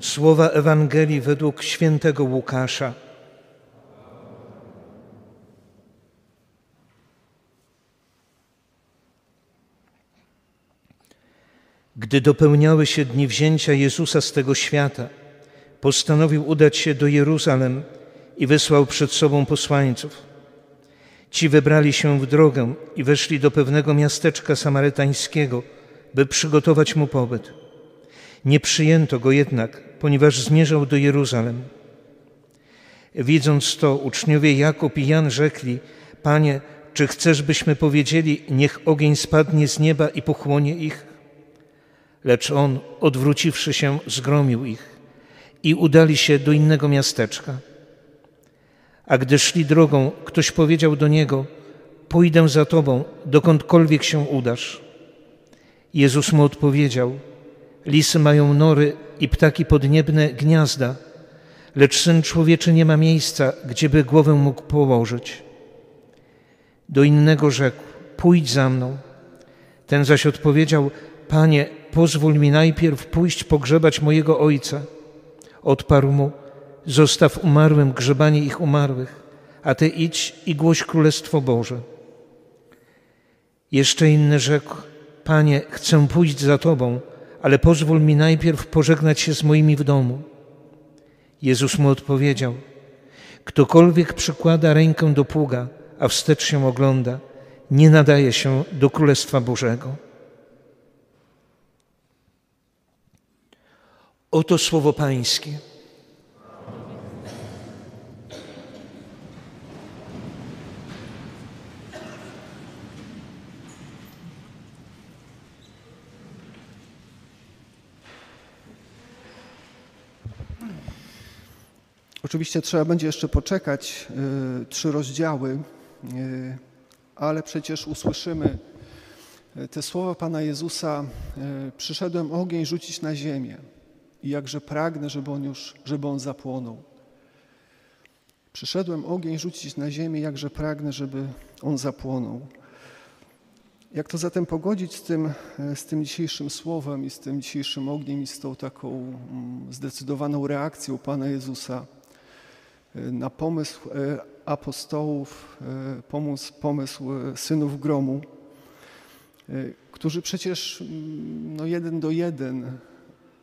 Słowa Ewangelii według świętego Łukasza. Gdy dopełniały się dni wzięcia Jezusa z tego świata, postanowił udać się do Jeruzalem i wysłał przed sobą posłańców. Ci wybrali się w drogę i weszli do pewnego miasteczka samarytańskiego, by przygotować mu pobyt. Nie przyjęto go jednak, ponieważ zmierzał do Jeruzalem. Widząc to, uczniowie Jakub i Jan rzekli: Panie, czy chcesz, byśmy powiedzieli, niech ogień spadnie z nieba i pochłonie ich? Lecz on, odwróciwszy się, zgromił ich i udali się do innego miasteczka. A gdy szli drogą, ktoś powiedział do niego: Pójdę za tobą, dokądkolwiek się udasz. Jezus mu odpowiedział: Lisy mają nory i ptaki podniebne gniazda, lecz syn człowieczy nie ma miejsca, gdzieby głowę mógł położyć. Do innego rzekł: Pójdź za mną. Ten zaś odpowiedział: Panie, pozwól mi najpierw pójść pogrzebać mojego ojca. Odparł mu: Zostaw umarłym grzebanie ich umarłych, a ty idź i głoś królestwo Boże. Jeszcze inny rzekł: Panie, chcę pójść za tobą, ale pozwól mi najpierw pożegnać się z moimi w domu. Jezus mu odpowiedział: Ktokolwiek przykłada rękę do pługa, a wstecz się ogląda, nie nadaje się do Królestwa Bożego. Oto słowo Pańskie. Oczywiście trzeba będzie jeszcze poczekać y, trzy rozdziały, y, ale przecież usłyszymy y, te słowa Pana Jezusa: Przyszedłem ogień rzucić na ziemię i jakże pragnę, żeby on już, żeby on zapłonął. Przyszedłem ogień rzucić na ziemię, jakże pragnę, żeby on zapłonął. Jak to zatem pogodzić z tym, z tym dzisiejszym słowem i z tym dzisiejszym ogniem i z tą taką mm, zdecydowaną reakcją Pana Jezusa? Na pomysł e, apostołów, e, pomysł, pomysł e, synów gromu, którzy przecież mm, no jeden do jeden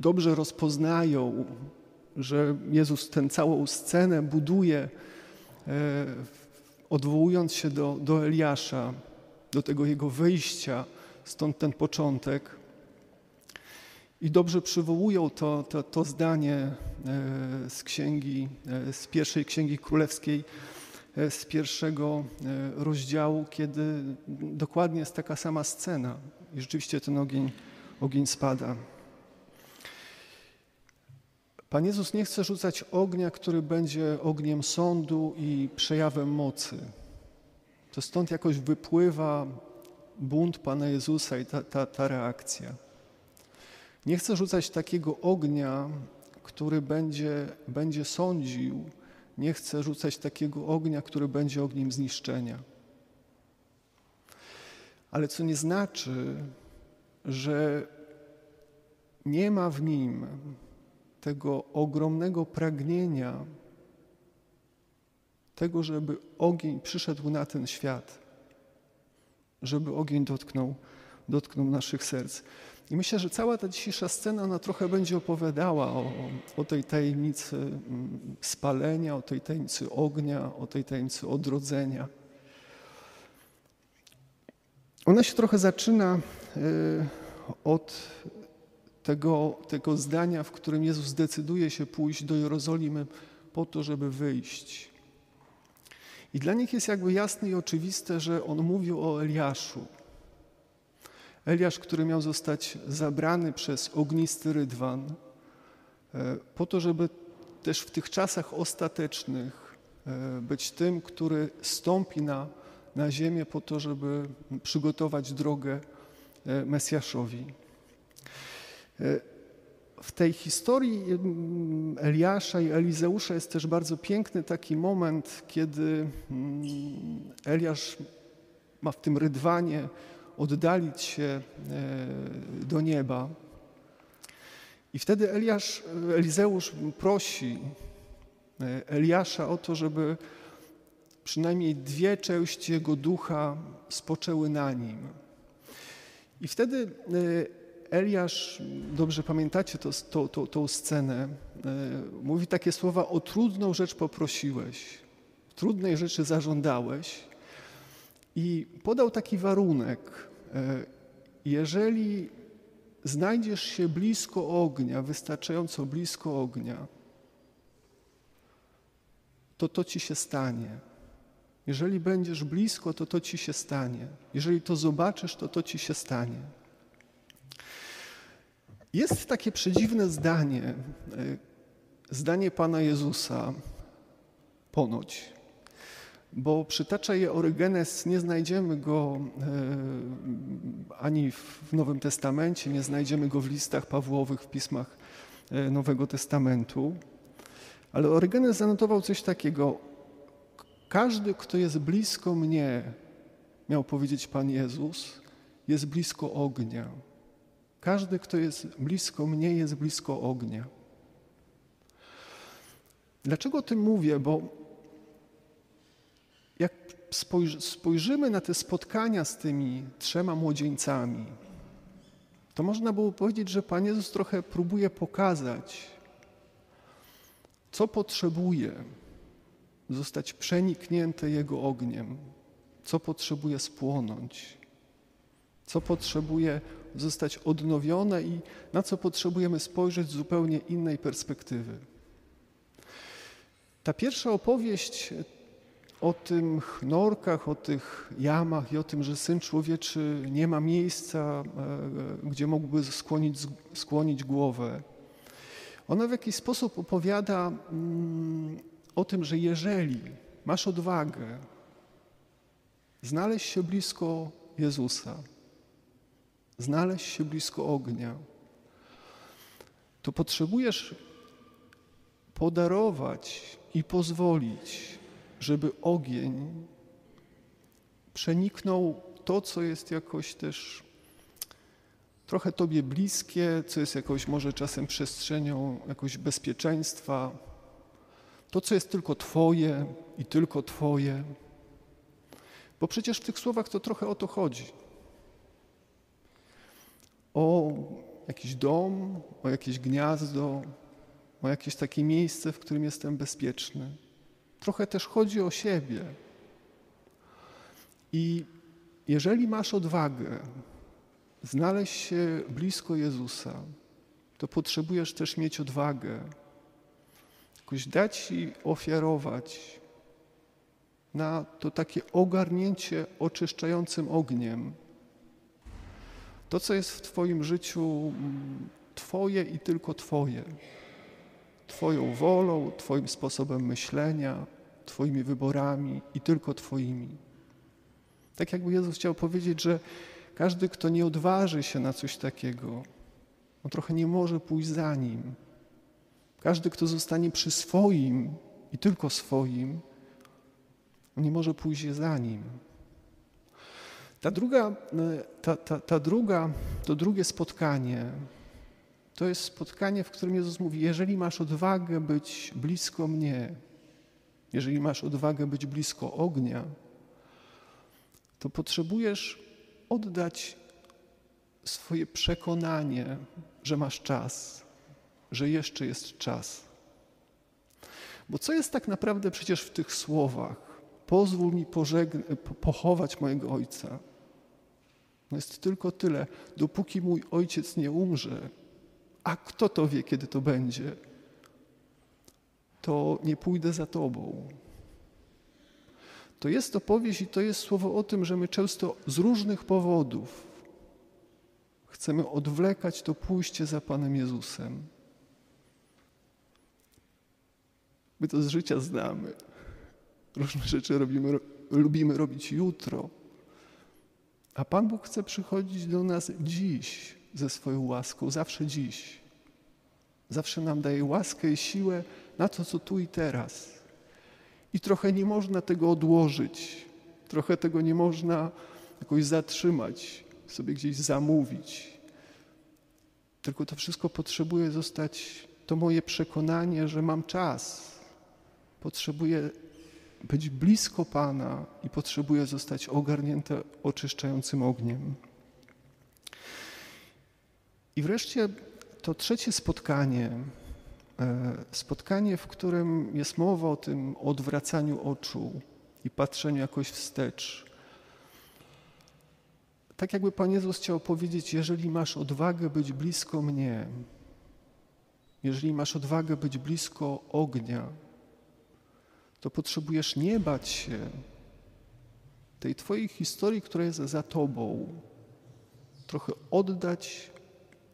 dobrze rozpoznają, że Jezus tę całą scenę buduje, odwołując się do, do Eliasza, do tego jego wyjścia, stąd ten początek. I dobrze przywołują to, to, to zdanie e, z księgi, e, z pierwszej księgi królewskiej, e, z pierwszego rozdziału, kiedy dokładnie jest taka sama scena i rzeczywiście ten ogień, ogień spada. Pan Jezus nie chce rzucać ognia, który będzie ogniem sądu i przejawem mocy. To stąd jakoś wypływa bunt Pana Jezusa i ta, ta, ta reakcja. Nie chcę rzucać takiego ognia, który będzie, będzie sądził. Nie chcę rzucać takiego ognia, który będzie ogniem zniszczenia. Ale co nie znaczy, że nie ma w nim tego ogromnego pragnienia, tego, żeby ogień przyszedł na ten świat, żeby ogień dotknął, dotknął naszych serc. I myślę, że cała ta dzisiejsza scena, ona trochę będzie opowiadała o, o tej tajemnicy mm, spalenia, o tej tajemnicy ognia, o tej tajemnicy odrodzenia. Ona się trochę zaczyna y, od tego, tego zdania, w którym Jezus zdecyduje się pójść do Jerozolimy po to, żeby wyjść. I dla nich jest jakby jasne i oczywiste, że on mówił o Eliaszu, Eliasz, który miał zostać zabrany przez ognisty rydwan, e, po to, żeby też w tych czasach ostatecznych e, być tym, który stąpi na, na ziemię po to, żeby przygotować drogę e, Mesjaszowi. W tej historii mm, Eliasza i Elizeusza jest też bardzo piękny taki moment, kiedy mm, Eliasz ma w tym rydwanie oddalić się e, do nieba. I wtedy Eliasz, Elizeusz prosi e, Eliasza o to, żeby przynajmniej dwie części jego ducha spoczęły na nim. I wtedy e, Eliasz, dobrze pamiętacie to, to, to, tą scenę, mówi takie słowa: O trudną rzecz poprosiłeś, trudnej rzeczy zażądałeś. I podał taki warunek: jeżeli znajdziesz się blisko ognia, wystarczająco blisko ognia, to to ci się stanie. Jeżeli będziesz blisko, to to ci się stanie. Jeżeli to zobaczysz, to to ci się stanie. Jest takie przedziwne zdanie, e, zdanie Pana Jezusa, ponoć, bo przytacza je Orygenes, nie znajdziemy go e, ani w Nowym Testamencie, nie znajdziemy go w listach Pawłowych, w pismach e, Nowego Testamentu, ale Orygenes zanotował coś takiego. Każdy, kto jest blisko mnie, miał powiedzieć Pan Jezus, jest blisko ognia. Każdy, kto jest blisko mnie, jest blisko ognia. Dlaczego o tym mówię? Bo spojrzymy na te spotkania z tymi trzema młodzieńcami, to można było powiedzieć, że Pan Jezus trochę próbuje pokazać, co potrzebuje zostać przeniknięte Jego ogniem, co potrzebuje spłonąć, co potrzebuje zostać odnowione i na co potrzebujemy spojrzeć z zupełnie innej perspektywy. Ta pierwsza opowieść o tych norkach, o tych jamach i o tym, że Syn Człowieczy nie ma miejsca, e, gdzie mógłby skłonić, skłonić głowę. Ona w jakiś sposób opowiada mm, o tym, że jeżeli masz odwagę znaleźć się blisko Jezusa, znaleźć się blisko ognia, to potrzebujesz podarować i pozwolić, żeby ogień przeniknął to, co jest jakoś też trochę Tobie bliskie, co jest jakoś może czasem przestrzenią jakoś bezpieczeństwa, to, co jest tylko Twoje i tylko Twoje. Bo przecież w tych słowach to trochę o to chodzi. O jakiś dom, o jakieś gniazdo, o jakieś takie miejsce, w którym jestem bezpieczny. Trochę też chodzi o siebie. I jeżeli masz odwagę znaleźć się blisko Jezusa, to potrzebujesz też mieć odwagę, jakoś dać i ofiarować na to takie ogarnięcie oczyszczającym ogniem. To, co jest w Twoim życiu mm, Twoje i tylko Twoje. Twoją wolą, Twoim sposobem myślenia, Twoimi wyborami i tylko Twoimi. Tak jakby Jezus chciał powiedzieć, że każdy, kto nie odważy się na coś takiego, on trochę nie może pójść za nim. Każdy, kto zostanie przy swoim i tylko swoim, nie może pójść za nim. Ta druga, ta, ta, ta druga, to drugie spotkanie, to jest spotkanie, w którym Jezus mówi: Jeżeli masz odwagę być blisko mnie, jeżeli masz odwagę być blisko ognia, to potrzebujesz oddać swoje przekonanie, że masz czas, że jeszcze jest czas. Bo co jest tak naprawdę przecież w tych słowach? Pozwól mi pochować mojego ojca. No jest tylko tyle, dopóki mój ojciec nie umrze, a kto to wie, kiedy to będzie, to nie pójdę za tobą. To jest opowieść i to jest słowo o tym, że my często z różnych powodów chcemy odwlekać to pójście za Panem Jezusem. My to z życia znamy. Różne rzeczy robimy, lubimy robić jutro. A Pan Bóg chce przychodzić do nas dziś ze swoją łaską, zawsze dziś. Zawsze nam daje łaskę i siłę na to, co tu i teraz. I trochę nie można tego odłożyć, trochę tego nie można jakoś zatrzymać, sobie gdzieś zamówić. Tylko to wszystko potrzebuje zostać, to moje przekonanie, że mam czas. Potrzebuję być blisko Pana i potrzebuje zostać ogarnięte oczyszczającym ogniem. I wreszcie to trzecie spotkanie, e, spotkanie, w którym jest mowa o tym odwracaniu oczu i patrzeniu jakoś wstecz. Tak jakby Pan Jezus chciał powiedzieć, jeżeli masz odwagę być blisko mnie, jeżeli masz odwagę być blisko ognia, to potrzebujesz nie bać się tej Twojej historii, która jest za Tobą, trochę oddać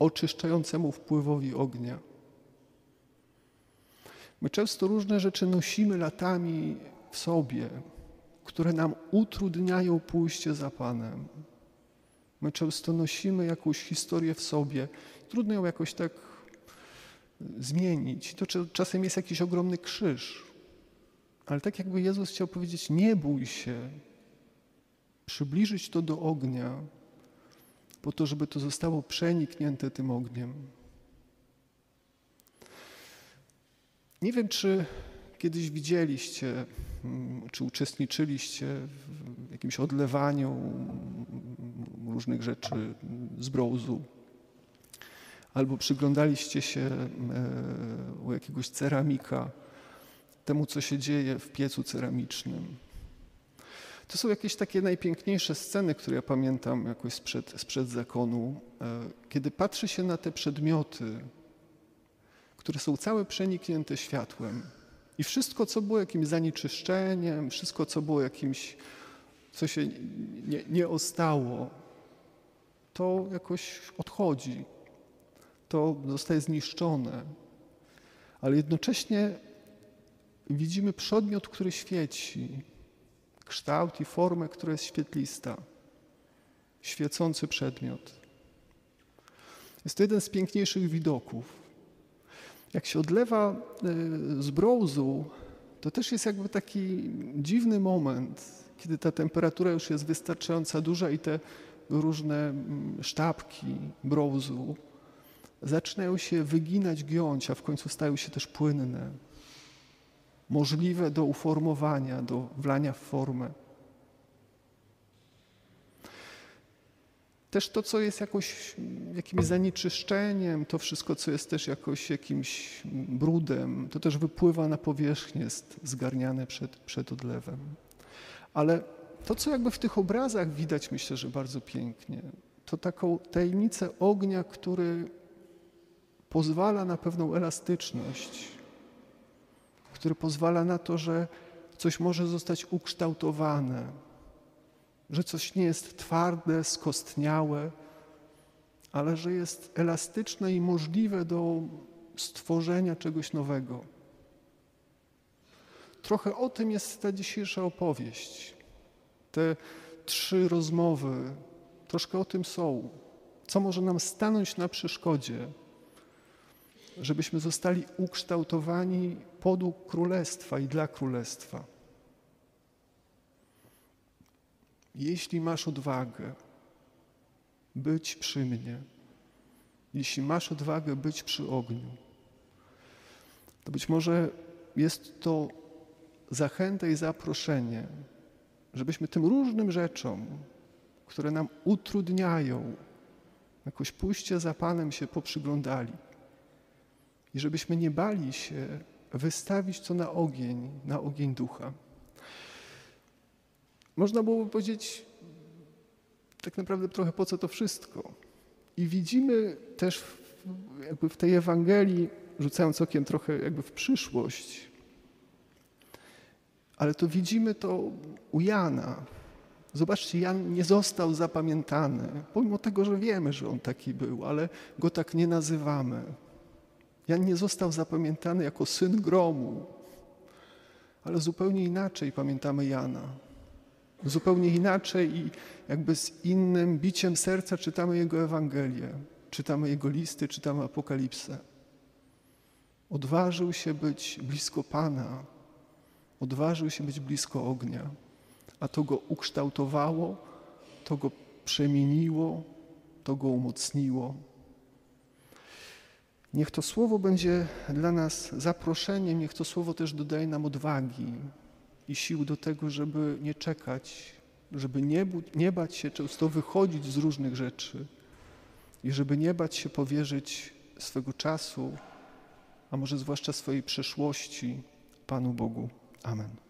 oczyszczającemu wpływowi ognia. My często różne rzeczy nosimy latami w sobie, które nam utrudniają pójście za Panem. My często nosimy jakąś historię w sobie, trudno ją jakoś tak zmienić. To czasem jest jakiś ogromny krzyż, ale tak jakby Jezus chciał powiedzieć: Nie bój się, przybliżyć to do ognia, po to, żeby to zostało przeniknięte tym ogniem. Nie wiem, czy kiedyś widzieliście, mm, czy uczestniczyliście w jakimś odlewaniu różnych rzeczy z brązu, albo przyglądaliście się e, u jakiegoś ceramika temu, co się dzieje w piecu ceramicznym. To są jakieś takie najpiękniejsze sceny, które ja pamiętam jakoś sprzed, sprzed zakonu, e, kiedy patrzy się na te przedmioty, które są całe przeniknięte światłem. I wszystko, co było jakimś zanieczyszczeniem, wszystko, co było jakimś, co się nie, nie ostało, to jakoś odchodzi, to zostaje zniszczone. Ale jednocześnie widzimy przedmiot, który świeci, kształt i formę, która jest świetlista, świecący przedmiot. Jest to jeden z piękniejszych widoków. Jak się odlewa y, z brązu, to też jest jakby taki dziwny moment, kiedy ta temperatura już jest wystarczająco duża i te różne sztabki brązu zaczynają się wyginać, giąć, a w końcu stają się też płynne możliwe do uformowania, do wlania w formę. Też to, co jest jakoś jakimś zanieczyszczeniem, to wszystko, co jest też jakoś jakimś brudem, to też wypływa na powierzchnię, jest zgarniane przed, przed odlewem. Ale to, co jakby w tych obrazach widać, myślę, że bardzo pięknie, to taką tajemnicę ognia, który pozwala na pewną elastyczność, który pozwala na to, że coś może zostać ukształtowane, że coś nie jest twarde, skostniałe, ale że jest elastyczne i możliwe do stworzenia czegoś nowego. Trochę o tym jest ta dzisiejsza opowieść. Te trzy rozmowy troszkę o tym są. Co może nam stanąć na przeszkodzie, żebyśmy zostali ukształtowani podług królestwa i dla królestwa. Jeśli masz odwagę być przy mnie, jeśli masz odwagę być przy ogniu, to być może jest to zachęta i zaproszenie, żebyśmy tym różnym rzeczom, które nam utrudniają jakoś pójście za Panem się poprzyglądali i żebyśmy nie bali się wystawić to na ogień, na ogień ducha. Można byłoby powiedzieć tak naprawdę trochę po co to wszystko. I widzimy też jakby w tej Ewangelii, rzucając okiem trochę jakby w przyszłość, ale to widzimy to u Jana. Zobaczcie, Jan nie został zapamiętany, pomimo tego, że wiemy, że on taki był, ale go tak nie nazywamy. Jan nie został zapamiętany jako syn gromu, ale zupełnie inaczej pamiętamy Jana. Zupełnie inaczej i jakby z innym biciem serca czytamy jego Ewangelię, czytamy jego listy, czytamy Apokalipsę. Odważył się być blisko Pana, odważył się być blisko ognia, a to go ukształtowało, to go przemieniło, to go umocniło. Niech to słowo będzie dla nas zaproszeniem, niech to słowo też dodaje nam odwagi i sił do tego, żeby nie czekać, żeby nie, nie bać się często wychodzić z różnych rzeczy i żeby nie bać się powierzyć swego czasu, a może zwłaszcza swojej przeszłości Panu Bogu. Amen.